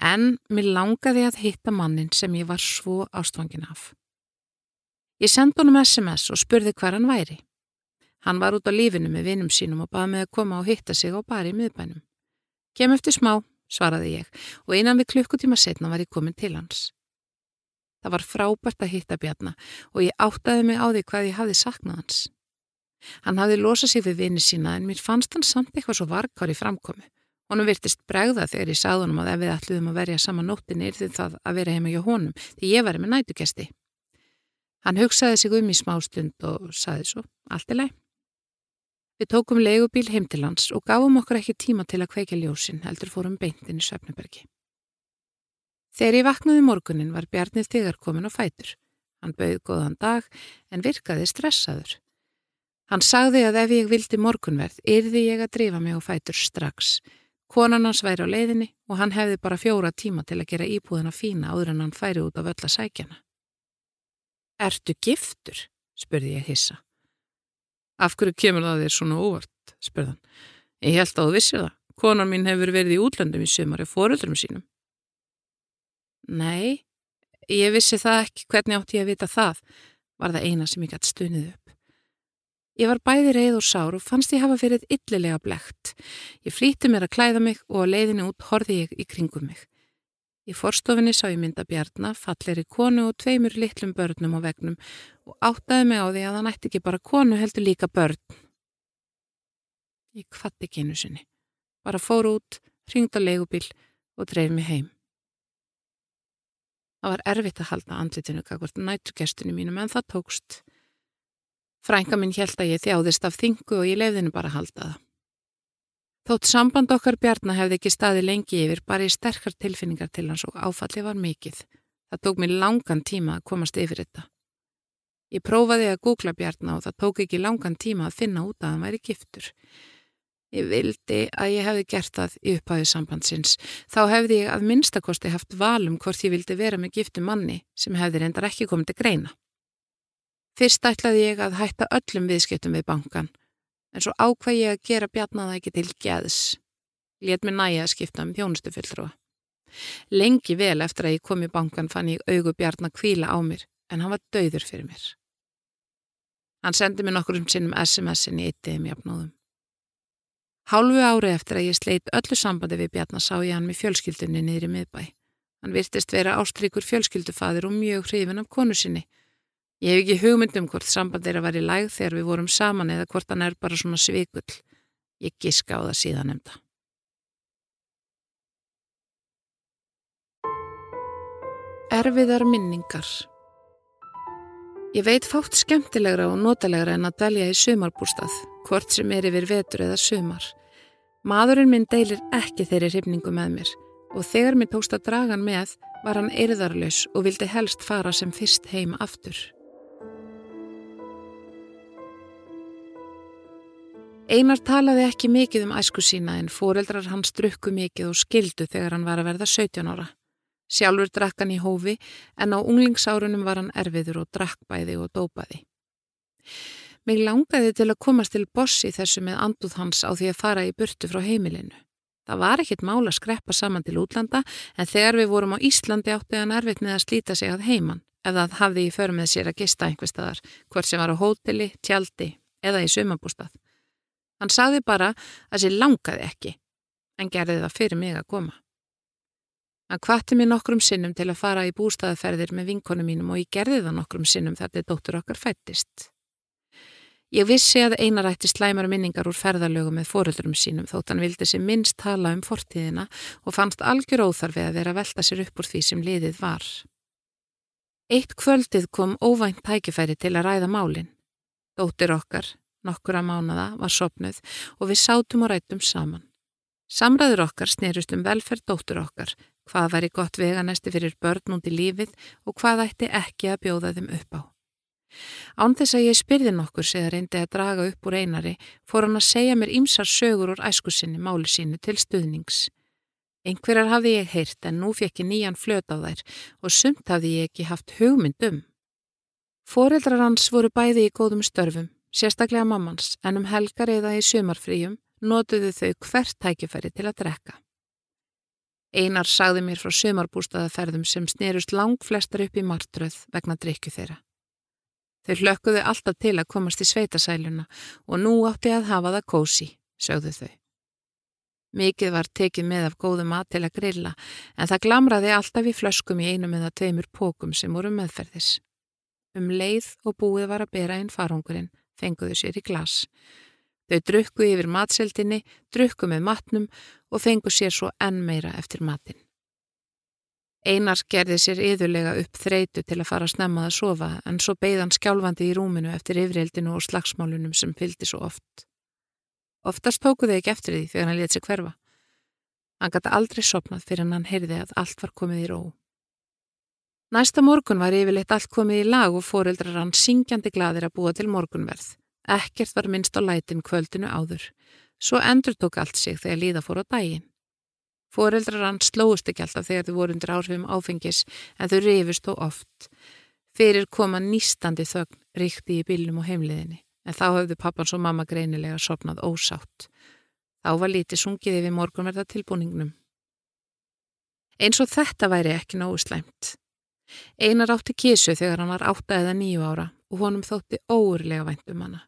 en mér langaði að hitta mannin sem ég var svo ástfangin af. Ég sendi honum SMS og spurði hver hann væri. Hann var út á lífinu með vinum sínum og baði mig að koma og hitta sig á bari í miðbænum. Kem eftir smá, svaraði ég, og einan við klukkutíma setna var ég komin til hans. Það var frábært að hitta Bjarnar og ég áttaði mig á því hvað ég hafði saknað hans. Hann hafði losað sig við vini sína en mér fannst hann samt eitthvað svo varkar í framkomi. Honum virtist bregða þegar ég sagði honum að ef við ætluðum að verja saman nóttinni er því það að vera heima hjá honum því ég var með nætugesti. Hann hugsaði sig um í smástund og saði svo, allt er leið. Við tókum leigubíl heim til hans og gáum okkur ekki tíma til að kveika ljósin heldur fórum beintin í Söfnebergi. Þegar ég vaknaði morgunin var Bjarnið þegar komin á fætur. Hann bauð góðan dag en virkaði stressaður. Hann sagði að ef ég vildi morgunverð, yrði ég að drifa mig og fætur strax. Konan hans væri á leiðinni og hann hefði bara fjóra tíma til að gera íbúðina fína áður en hann færi út af öll að sækjana. Ertu giftur? spurði ég hissa. Af hverju kemur það þér svona óvart? spurðan. Ég held að þú vissir það. Konan mín hefur verið í útlöndum í sumari fóruldrum sínum. Nei, ég vissi það ekki hvernig átti ég að vita það, var það eina sem ég gæti stunnið upp. Ég var bæði reið og sár og fannst ég hafa fyrir illilega blegt. Ég flýtti mér að klæða mig og á leiðinu út horfi ég í kringum mig. Í forstofinni sá ég mynda bjarnar, fallir í konu og tveimur litlum börnum á vegnum og áttaði mig á því að hann ætti ekki bara konu heldur líka börn. Ég kvatti einu sinni. Bara fór út, ringd á leigubíl og dreif mig heim. Það var erfitt að halda andlitinu kakvart nætturgestunni mínum en það tókst. Frænka minn held að ég þjáðist af þingu og ég lefðinu bara að halda það. Þótt samband okkar bjarnar hefði ekki staði lengi yfir, bara í sterkar tilfinningar til hans og áfalli var mikill. Það tók mér langan tíma að komast yfir þetta. Ég prófaði að googla bjarnar og það tók ekki langan tíma að finna út að hann væri giftur. Ég vildi að ég hefði gert það í upphæðu sambandsins. Þá hefði ég að minnstakosti haft valum hvort ég vildi vera með giftu manni sem hefði reyndar ekki komið til greina. Fyrst ætlaði ég að hætta öllum viðskiptum við bankan, en svo ákvað ég að gera bjarnaða ekki til geðs. Létt mér næja að skipta um þjónustu fulltrúa. Lengi vel eftir að ég kom í bankan fann ég augu bjarnar kvíla á mér, en hann var dauður fyrir mér. Hann sendi mér nokkur um sinnum SMS-in í eittiðum jafnóðum. Hálfu ári eftir að ég sleit öllu sambandi við bjarnar sá ég hann með fjölskyldunni niður í miðbæ. Hann virtist vera ástrykur fjölskyldufadir og mjög hrifin af konu sinni Ég hef ekki hugmyndum hvort samband er að vera í læg þegar við vorum saman eða hvort hann er bara svona svikull. Ég giska á það síðan um það. Erfiðar minningar Ég veit fátt skemmtilegra og notalegra en að dælja í sumarbústað, hvort sem er yfir vetur eða sumar. Maðurinn minn deilir ekki þeirri hrifningu með mér og þegar mér tókst að draga hann með var hann eirðarlaus og vildi helst fara sem fyrst heim aftur. Einar talaði ekki mikið um æsku sína en foreldrar hans drukku mikið og skildu þegar hann var að verða 17 ára. Sjálfur drakk hann í hófi en á unglingsárunum var hann erfiður og drakkbæði og dópaði. Mig langaði til að komast til bossi þessu með anduð hans á því að fara í burtu frá heimilinu. Það var ekkit mála að skreppa saman til útlanda en þegar við vorum á Íslandi átti hann erfitt með að slíta sig að heiman ef það hafði í för með sér að gista einhver staðar, hvort sem var á hóteli, tjaldi eða í sumabústað. Hann sagði bara að sér langaði ekki, en gerði það fyrir mig að koma. Hann kvatti mér nokkrum sinnum til að fara í bústaðaferðir með vinkonu mínum og ég gerði það nokkrum sinnum þar til dóttur okkar fættist. Ég vissi að einarætti slæmar minningar úr ferðalögu með fóröldurum sínum þótt hann vildi sér minnst tala um fortíðina og fannst algjör óþarfi að vera að velta sér upp úr því sem liðið var. Eitt kvöldið kom óvænt tækifæri til að ræða málinn. Dóttir okkar, nokkura mánada var sopnuð og við sátum og rættum saman. Samræður okkar snerust um velferð dóttur okkar, hvað væri gott veganesti fyrir börn út í lífið og hvað ætti ekki að bjóða þeim upp á. Án þess að ég spyrði nokkur sem reyndi að draga upp úr einari fór hann að segja mér ímsar sögur úr æskusinni máli sínu til stuðnings. Einhverjar hafði ég heyrt en nú fekk ég nýjan flöt á þær og sumt hafði ég ekki haft hugmynd um. Fóreldrar hans voru bæði í góðum störfum sérstaklega mammans, en um helgar eða í sumarfríum notuðu þau hvert tækifæri til að drekka. Einar sagði mér frá sumarbústaðaferðum sem snerust lang flestar upp í martröð vegna drikju þeirra. Þau hlökkuðu alltaf til að komast í sveitasæluna og nú átti að hafa það kósi, sögðu þau. Mikið var tekið með af góðu mat til að grilla en það glamraði alltaf í flöskum í einum eða tveimur pókum sem voru meðferðis. Um leið og búið var að bera einn farungurinn fenguðu sér í glas. Þau drukku yfir matseldinni, drukku með matnum og fengu sér svo enn meira eftir matin. Einar gerði sér yðurlega upp þreitu til að fara að snemma að sofa en svo beigðan skjálfandi í rúminu eftir yfirheldinu og slagsmálunum sem fyldi svo oft. Oftast tóku þau ekki eftir því þegar hann let sig hverfa. Hann gæti aldrei sopnað fyrir hann heyrði að allt var komið í ró. Næsta morgun var yfirleitt allt komið í lag og fóreldrar hann syngjandi gladir að búa til morgunverð. Ekkert var minnst á lætin kvöldinu áður. Svo endur tók allt sig þegar líða fór á daginn. Fóreldrar hann slóist ekki alltaf þegar þau voru undir áhrifum áfengis en þau rifist þó oft. Fyrir koma nýstandi þögn ríkti í bílnum og heimliðinni en þá höfðu pappans og mamma greinilega sopnað ósátt. Þá var lítið sungið yfir morgunverða tilbúningnum. Eins og þetta væri ekki nógu slæmt. Einar átti kísu þegar hann var átta eða nýju ára og honum þótti óurlega vænt um hana.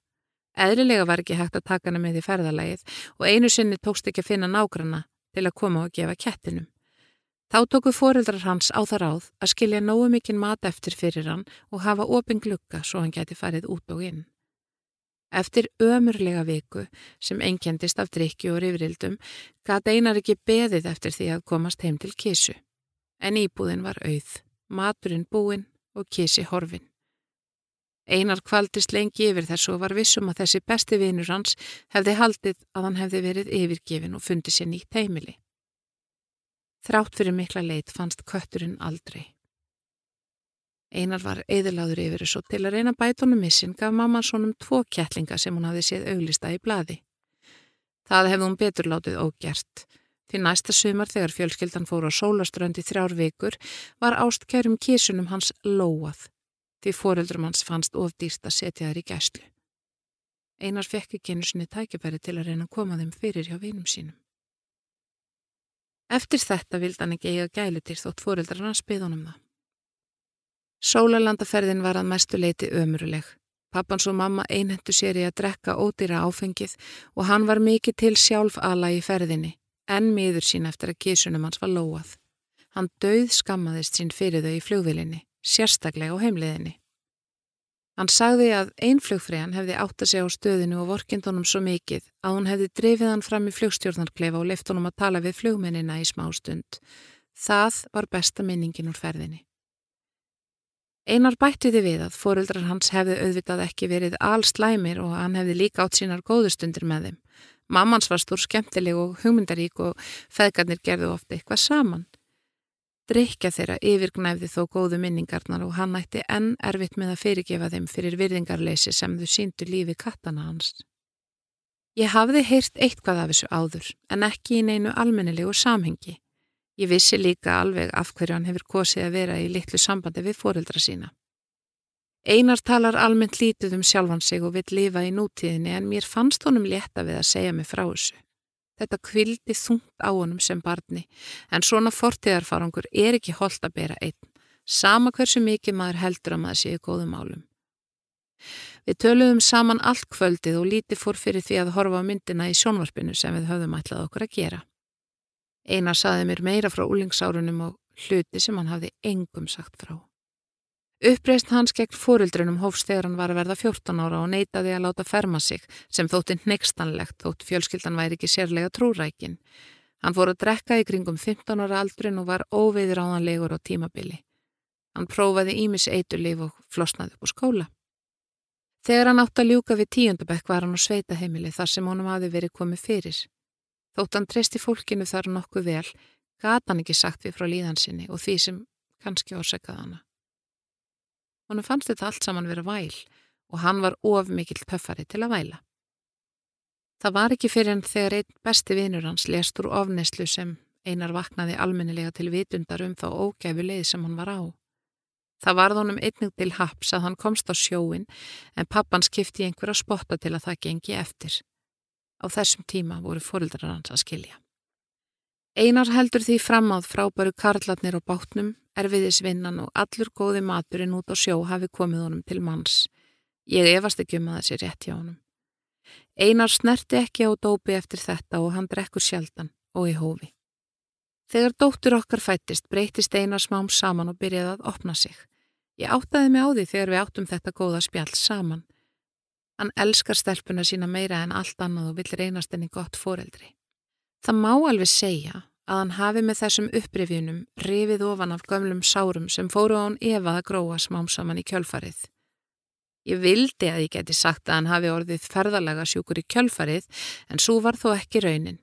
Eðlilega var ekki hægt að taka hana með í ferðalagið og einu sinni tókst ekki að finna nágranna til að koma og gefa kettinum. Þá tóku foreldrar hans á það ráð að skilja nógu mikinn mat eftir fyrir hann og hafa opin glukka svo hann geti farið út og inn. Eftir ömurlega viku sem engjendist af drikki og rifrildum gæti einar ekki beðið eftir því að komast heim til kísu. En íbúðin var auð, maturinn búinn og kísi horfin. Einar kvaldist lengi yfir þessu og var vissum að þessi besti vinur hans hefði haldið að hann hefði verið yfirgefin og fundið sér nýtt heimili. Þrátt fyrir mikla leit fannst kötturinn aldrei. Einar var eðilaður yfir þessu og til að reyna bætunum missin gaf mamman svonum tvo kettlinga sem hún hafði séð auglista í bladi. Það hefði hún betur látið ógjert. Því næsta sumar þegar fjölskyldan fór á sólaströndi þrjár vikur var ástkærum kísunum hans lóað því foreldrum hans fannst ofdýrst að setja þær í gæslu. Einar fekk ekki einu sinni tækifæri til að reyna að koma þeim fyrir hjá vinum sínum. Eftir þetta vild hann ekki eiga gælutir þótt foreldrar hans byð honum það. Sólalandaferðin var að mestu leiti ömuruleg. Pappans og mamma einhentu sér í að drekka ódýra áfengið og hann var mikið til sjálf ala í ferðinni, en miður sín eftir að kísunum hans var lóað. Hann döð skammaðist sín fyrir þau í fljóðvilinni sérstaklega á heimliðinni. Hann sagði að einflugfriðan hefði átt að segja á stöðinu og vorkindunum svo mikið að hún hefði drefið hann fram í flugstjórnarklefa og left honum að tala við flugmennina í smá stund. Það var besta minningin úr ferðinni. Einar bættiði við að foreldrar hans hefði auðvitað ekki verið allslæmir og hann hefði líka átt sínar góðustundir með þeim. Mammans var stór skemmtileg og hugmyndarík og feðgarnir gerðu ofta eitthvað saman. Drykja þeirra yfirgnæfði þó góðu minningarnar og hann ætti enn erfitt með að fyrirgefa þeim fyrir virðingarleysi sem þau síndu lífi kattana hans. Ég hafði heyrt eitthvað af þessu áður en ekki í neinu almennilegu samhengi. Ég vissi líka alveg af hverju hann hefur kosið að vera í litlu sambandi við foreldra sína. Einar talar almennt lítið um sjálfan sig og vill lifa í nútíðinni en mér fannst honum létta við að segja mig frá þessu. Þetta kvildi þungt á honum sem barni en svona fortíðarfarangur er ekki holdt að bera einn, sama hversu mikið maður heldur að maður séu góðum álum. Við töluðum saman allt kvöldið og lítið fór fyrir því að horfa á myndina í sjónvarpinu sem við höfðum ætlað okkur að gera. Einar saði mér meira frá úlingsárunum og hluti sem hann hafði engum sagt frá. Uppreist hans gegn fórildrunum hófst þegar hann var að verða 14 ára og neytaði að láta ferma sig sem þótti nextanlegt þótt fjölskyldan væri ekki sérlega trúrækin. Hann fór að drekka í kringum 15 ára aldrin og var óveiður áðanlegur á tímabili. Hann prófaði ímis eiturlif og flosnaði upp á skóla. Þegar hann átt að ljúka við tíundabekk var hann á sveitaheimili þar sem honum hafi verið komið fyrir. Þótt hann treysti fólkinu þar nokkuð vel, gata hann ekki sagt við frá líðansinni og því sem kannski orsakaði hana. Honum fannst þetta allt saman vera væl og hann var of mikill töffari til að væla. Það var ekki fyrir hann þegar einn besti vinur hans lest úr ofneslu sem einar vaknaði almennilega til vitundar um þá ógæfu leið sem hann var á. Það varð honum einnig til haps að hann komst á sjóin en pappan skipti einhverja spotta til að það gengi eftir. Á þessum tíma voru fórildrar hans að skilja. Einar heldur því fram áð frábæru karlatnir á bátnum, erfiðisvinnan og allur góði maturinn út á sjó hafi komið honum til manns. Ég efast ekki um að það sé rétt hjá honum. Einar snerti ekki á dópi eftir þetta og hann drekkur sjaldan og í hófi. Þegar dóttur okkar fættist breytist Einar smám saman og byrjaði að opna sig. Ég áttaði mig á því þegar við áttum þetta góða spjall saman. Hann elskar stelpuna sína meira en allt annað og vill reynast henni gott foreldri. Það má alveg segja að hann hafi með þessum upprifinum rifið ofan af gömlum sárum sem fóru á hann efað að gróa smám saman í kjölfarið. Ég vildi að ég geti sagt að hann hafi orðið ferðalega sjúkur í kjölfarið en svo var þó ekki raunin,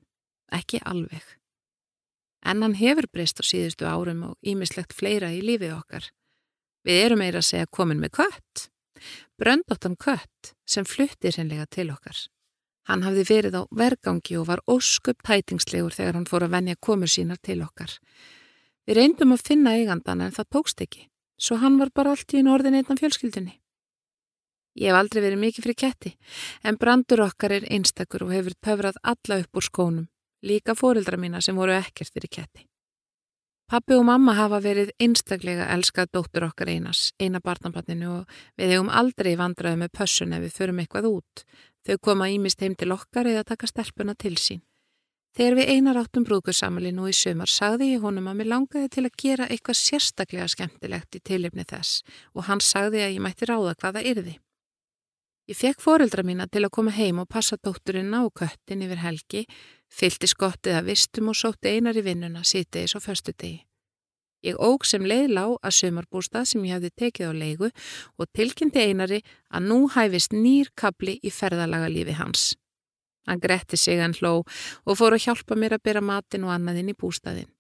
ekki alveg. En hann hefur breyst á síðustu árum og ímislegt fleira í lífið okkar. Við erum meira að segja komin með kött. bröndóttan kött sem fluttir hennilega til okkar. Hann hafði verið á vergangi og var óskup tætingslegur þegar hann fór að venja komur sínar til okkar. Við reyndum að finna eigandan en það tókst ekki, svo hann var bara allt í einu orðin einnan fjölskyldunni. Ég hef aldrei verið mikið fyrir ketti, en brandur okkar er einstakur og hefur töfrað alla upp úr skónum, líka fórildra mína sem voru ekkert fyrir ketti. Pappi og mamma hafa verið einstaklega elskað dóttur okkar einas, eina barnabarninu og við hefum aldrei vandraði með pössun ef við förum eitthvað út. Þau koma ímist heim til okkar eða taka stelpuna til sín. Þegar við einar áttum brúkursamali nú í sömar sagði ég honum að mér langaði til að gera eitthvað sérstaklega skemmtilegt í tilipni þess og hann sagði að ég mætti ráða hvaða yrði. Ég fekk foreldra mína til að koma heim og passa dótturinn á köttin yfir helgi, fylgti skottið að vistum og sótti einar í vinnuna sítiðis og förstu degi. Ég óg sem leið lág að sömarbústað sem ég hafði tekið á leigu og tilkynnti einari að nú hæfist nýr kabli í ferðalaga lífi hans. Hann gretti sig hann hló og fór að hjálpa mér að byrja matin og annaðinn í bústaðin.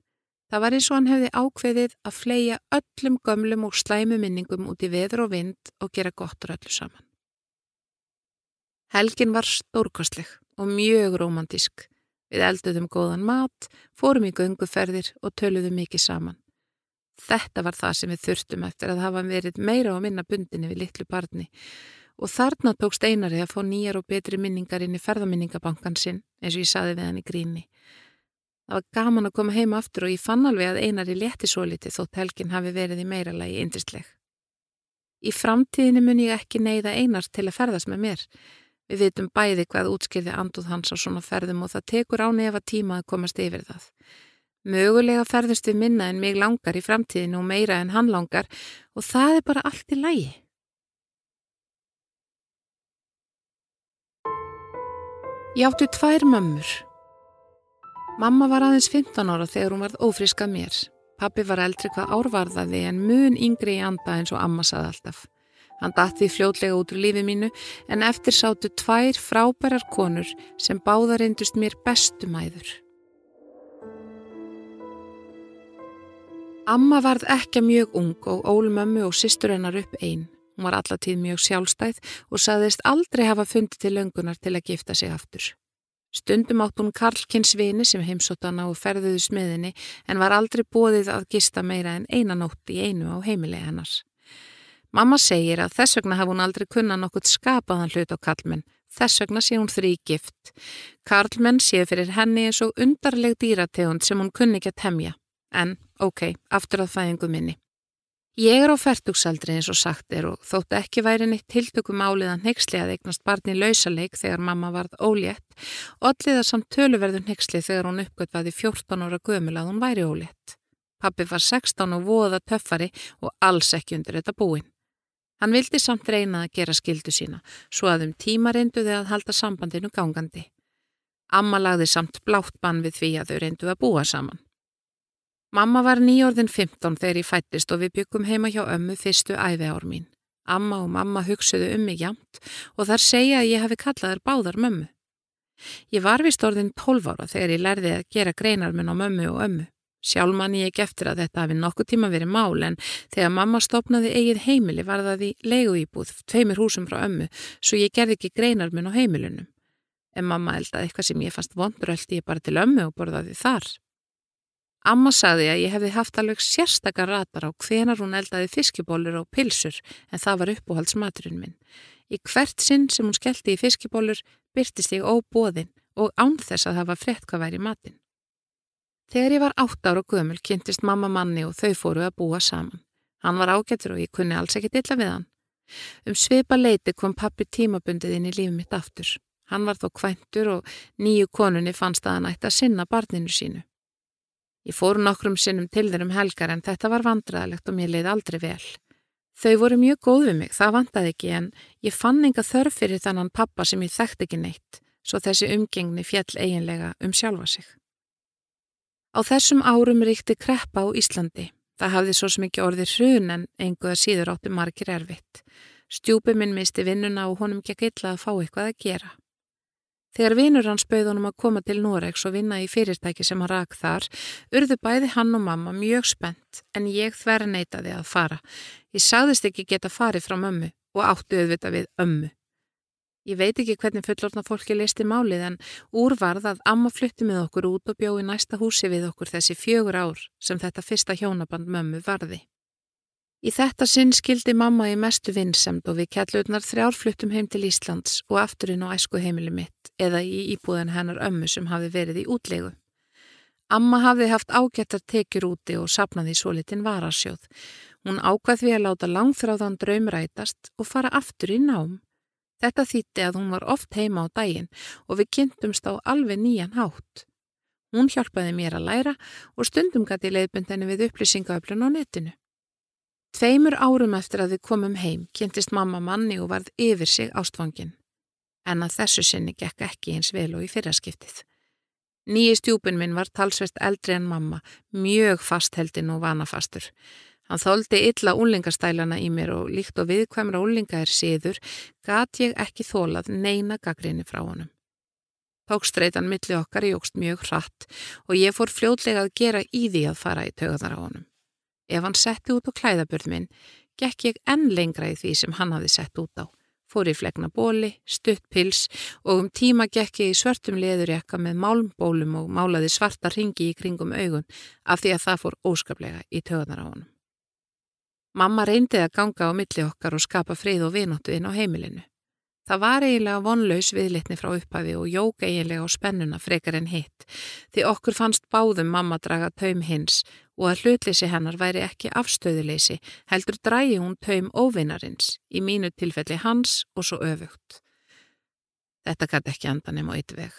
Það var eins og hann hefði ákveðið að fleia öllum gömlum og slæmu minningum út í veður og vind og gera gott úr öllu saman. Helgin var stórkostleg og mjög romantísk. Við elduðum góðan mat, fórum í gönguferðir og töluðum mikið saman. Þetta var það sem við þurftum eftir að hafa verið meira og minna bundinni við litlu barni og þarna tókst einari að fá nýjar og betri minningar inn í ferðaminningabankan sinn eins og ég saði við hann í gríni. Það var gaman að koma heima aftur og ég fann alveg að einari létti svo litið þótt helgin hafi verið í meira lagi indristleg. Í framtíðinu mun ég ekki neyða einar til að ferðast með mér. Við vitum bæði hvað útskýrði anduð hans á svona ferðum og það tekur á nefa tíma að komast yfir það. Mögulega ferðust við minna en mig langar í framtíðinu og meira en hann langar og það er bara allt í lægi. Ég áttu tvær mömmur. Mamma var aðeins 15 ára þegar hún varð ófriskað mér. Pappi var eldri hvað árvarðaði en mun yngri í anda eins og amma saði alltaf. Hann dætti fljótlega út úr lífi mínu en eftir sátu tvær frábærar konur sem báðar endust mér bestu Amma varð ekki mjög ung og ól mömmu og sýstur hennar upp einn. Hún var allatíð mjög sjálfstæð og saðist aldrei hafa fundið til löngunar til að gifta sig aftur. Stundum átt hún Karlkins vini sem heimsóttana og ferðuðu smiðinni en var aldrei bóðið að gista meira en einanótt í einu á heimilegi hennars. Mamma segir að þess vegna hafa hún aldrei kunnað nokkurt skapaðan hlut á Karlmenn. Þess vegna sé hún þrý gift. Karlmenn sé fyrir henni eins og undarleg dýrategund sem hún kunni ekki að temja. En, ok, aftur að fæðingu minni. Ég er á færtugsaldri eins og sagt er og þótt ekki væri neitt tiltökum áliðan neyksli að eignast barni lausaleik þegar mamma varð ólétt og alliða samt töluverður neyksli þegar hún uppgötvaði 14 ára gömul að hún væri ólétt. Pappi var 16 og voða töffari og alls ekki undir þetta búin. Hann vildi samt reyna að gera skildu sína, svo að um tíma reynduði að halda sambandinu gangandi. Amma lagði samt blátt bann við því að þau reynduði að búa saman. Mamma var nýjórðin 15 þegar ég fættist og við byggum heima hjá ömmu fyrstu æfi ár mín. Amma og mamma hugsuðu um mig jamt og þar segja að ég hafi kallað þær báðar mömmu. Ég var vist orðin 12 ára þegar ég lærði að gera greinarmun á mömmu og ömmu. Sjálf man ég eftir að þetta hafi nokkuð tíma verið mál en þegar mamma stopnaði eigið heimili var það í leigu íbúð, tveimur húsum frá ömmu, svo ég gerði ekki greinarmun á heimilunum. En mamma eldaði eitthvað sem ég fannst vonduröldi ég bara til ömmu og borðaði þar. Amma sagði að ég hefði haft alveg sérstakar ratar á hvenar hún eldaði fiskibólur og pilsur en það var uppáhaldsmaturinn minn. Í hvert sinn sem hún skellti í fiskibólur byrtist ég óbóðinn og ánþess að það var frett hvað væri matin. Þegar ég var átt ára gömul kynntist mamma manni og þau fóru að búa saman. Hann var ágættur og ég kunni alls ekkit illa við hann. Um svipa leiti kom pappi tímabundið inn í lífið mitt aftur. Hann var þó kvæntur og nýju konunni fannst að hann ætti að sinna barninu sínu. Ég fór nokkrum sinnum til þeir um helgar en þetta var vandraðalegt og mér leið aldrei vel. Þau voru mjög góð við mig, það vandaði ekki en ég fann enga þörf fyrir þannan pappa sem ég þekkt ekki neitt, svo þessi umgengni fjall eiginlega um sjálfa sig. Á þessum árum ríkti kreppa á Íslandi. Það hafði svo smikið orðið hrun en einhverja síður átti margir erfitt. Stjúpi minn misti vinnuna og honum gekk illa að fá eitthvað að gera. Þegar vinur hans bauð honum að koma til Noregs og vinna í fyrirtæki sem hann rak þar, urðu bæði hann og mamma mjög spennt en ég þverja neytaði að fara. Ég sagðist ekki geta farið frá mömmu og áttu auðvita við ömmu. Ég veit ekki hvernig fullorna fólki listi málið en úrvarð að amma flytti með okkur út og bjóði næsta húsi við okkur þessi fjögur ár sem þetta fyrsta hjónaband mömmu varði. Í þetta sinn skildi mamma í mestu vinnsemd og við kjallurnar þrjárfluttum heim til Íslands og afturinn á æsku heimili mitt eða í íbúðan hennar ömmu sem hafi verið í útlegu. Amma hafði haft ágættar tekjur úti og sapnaði svo litin varasjóð. Hún ákvað því að láta langþráðan draumrætast og fara aftur í nám. Þetta þýtti að hún var oft heima á daginn og við kynntumst á alveg nýjan hátt. Hún hjálpaði mér að læra og stundum gæti leiðbundinni við upplýsingaöflun á netinu. Tveimur árum eftir að við komum heim kynntist mamma manni og varð yfir sig ástfangin. En að þessu sinni gekk ekki eins vel og í fyrraskiptið. Nýji stjúpin minn var talsvert eldri en mamma, mjög fastheldin og vanafastur. Hann þóldi illa úlingastælana í mér og líkt og viðkvæmra úlinga er síður, gat ég ekki þólað neina gaggrinni frá honum. Tókstreitan milli okkar jógst mjög hratt og ég fór fljótlega að gera í því að fara í tögðar á honum. Ef hann setti út á klæðabörð minn, gekk ég enn lengra í því sem hann hafi sett út á. Fór í flegna bóli, stutt pils og um tíma gekk ég í svörtum leðurjakka með málmbólum og málaði svarta ringi í kringum augun af því að það fór óskaplega í töðunar á honum. Mamma reyndi að ganga á milli okkar og skapa frið og vinóttu inn á heimilinu. Það var eiginlega vonlaus viðlitni frá upphafi og jók eiginlega á spennuna frekar en hitt því okkur fannst báðum mamma draga taum hins og að hlutleysi hennar væri ekki afstöðuleysi heldur drægi hún taum óvinnarins í mínu tilfelli hans og svo öfugt. Þetta gæti ekki andan um á eitt veg.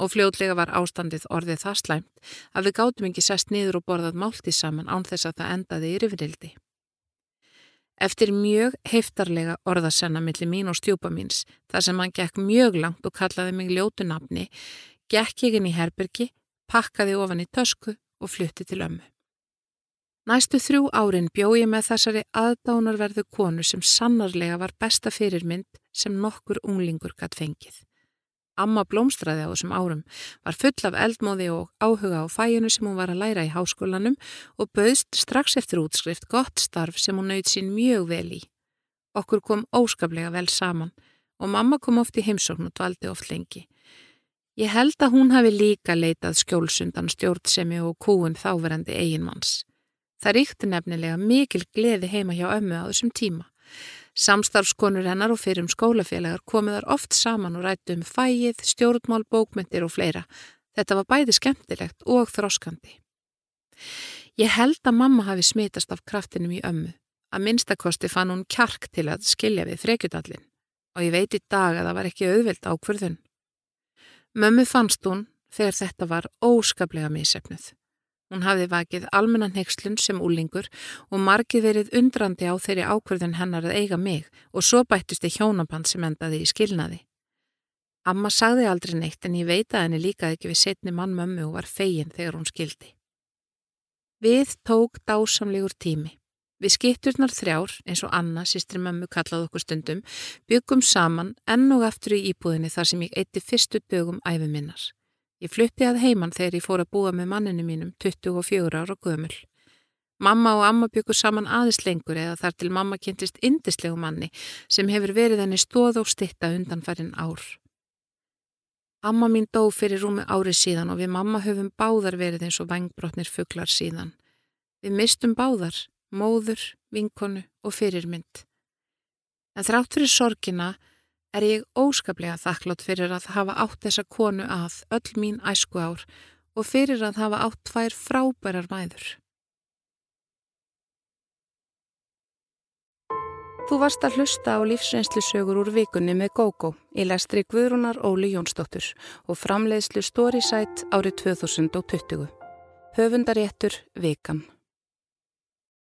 Og fljótlega var ástandið orðið það slæmt að við gátum ekki sest niður og borðað máltið saman án þess að það endaði í rifrildi. Eftir mjög heiftarlega orðasenna millir mín og stjúpa míns, þar sem hann gekk mjög langt og kallaði mig ljótu nafni, gekk ég inn í herbergi, pakkaði ofan í tösku og flutti til ömmu. Næstu þrjú árin bjó ég með þessari aðdánarverðu konu sem sannarlega var besta fyrirmynd sem nokkur unglingur gatt fengið. Amma blómstræði á þessum árum var full af eldmóði og áhuga á fæinu sem hún var að læra í háskólanum og bauðst strax eftir útskrift gott starf sem hún nöyð sín mjög vel í. Okkur kom óskaplega vel saman og mamma kom oft í heimsókn og dvaldi oft lengi. Ég held að hún hafi líka leitað skjólsundan stjórnsemi og kúun þáverandi eiginmanns. Það ríkti nefnilega mikil gleði heima hjá ömmu á þessum tíma. Samstarfskonur hennar og fyrir um skólafélagar komiðar oft saman og rættu um fæið, stjórnmál, bókmyndir og fleira. Þetta var bæði skemmtilegt og þroskandi. Ég held að mamma hafi smitast af kraftinum í ömmu. Að minnstakosti fann hún kjark til að skilja við frekjutallin og ég veit í dag að það var ekki auðvilt ákverðun. Mömmu fannst hún þegar þetta var óskaplega mísefnuð. Hún hafði vakið almennan heikslun sem úlingur og margið verið undrandi á þeirri ákverðun hennar að eiga mig og svo bættist þið hjónaband sem endaði í skilnaði. Amma sagði aldrei neitt en ég veit að henni líkaði ekki við setni mann mömmu og var fegin þegar hún skildi. Við tók dásamlegur tími. Við skipturnar þrjár, eins og Anna, sýstri mömmu kallaði okkur stundum, byggum saman enn og aftur í íbúðinni þar sem ég eitti fyrstu dögum æfi minnar. Ég flutti að heiman þegar ég fór að búa með manninu mínum 24 ára og gömul. Mamma og amma byggur saman aðeins lengur eða þar til mamma kynntist indislegu manni sem hefur verið henni stóð og stitta undan farin ár. Amma mín dó fyrir rúmi ári síðan og við mamma höfum báðar verið eins og vangbrotnir fugglar síðan. Við mistum báðar, móður, vinkonu og fyrirmynd. En þrátt fyrir sorgina er ég óskaplega þakklátt fyrir að hafa átt þessa konu að öll mín æsku ár og fyrir að hafa átt tvær frábærar mæður. Þú varst að hlusta á lífsreynslusögur úr vikunni með GóGó í lestri Guðrúnar Óli Jónsdóttur og framleiðslu Storysight árið 2020. Höfundaréttur Vikan.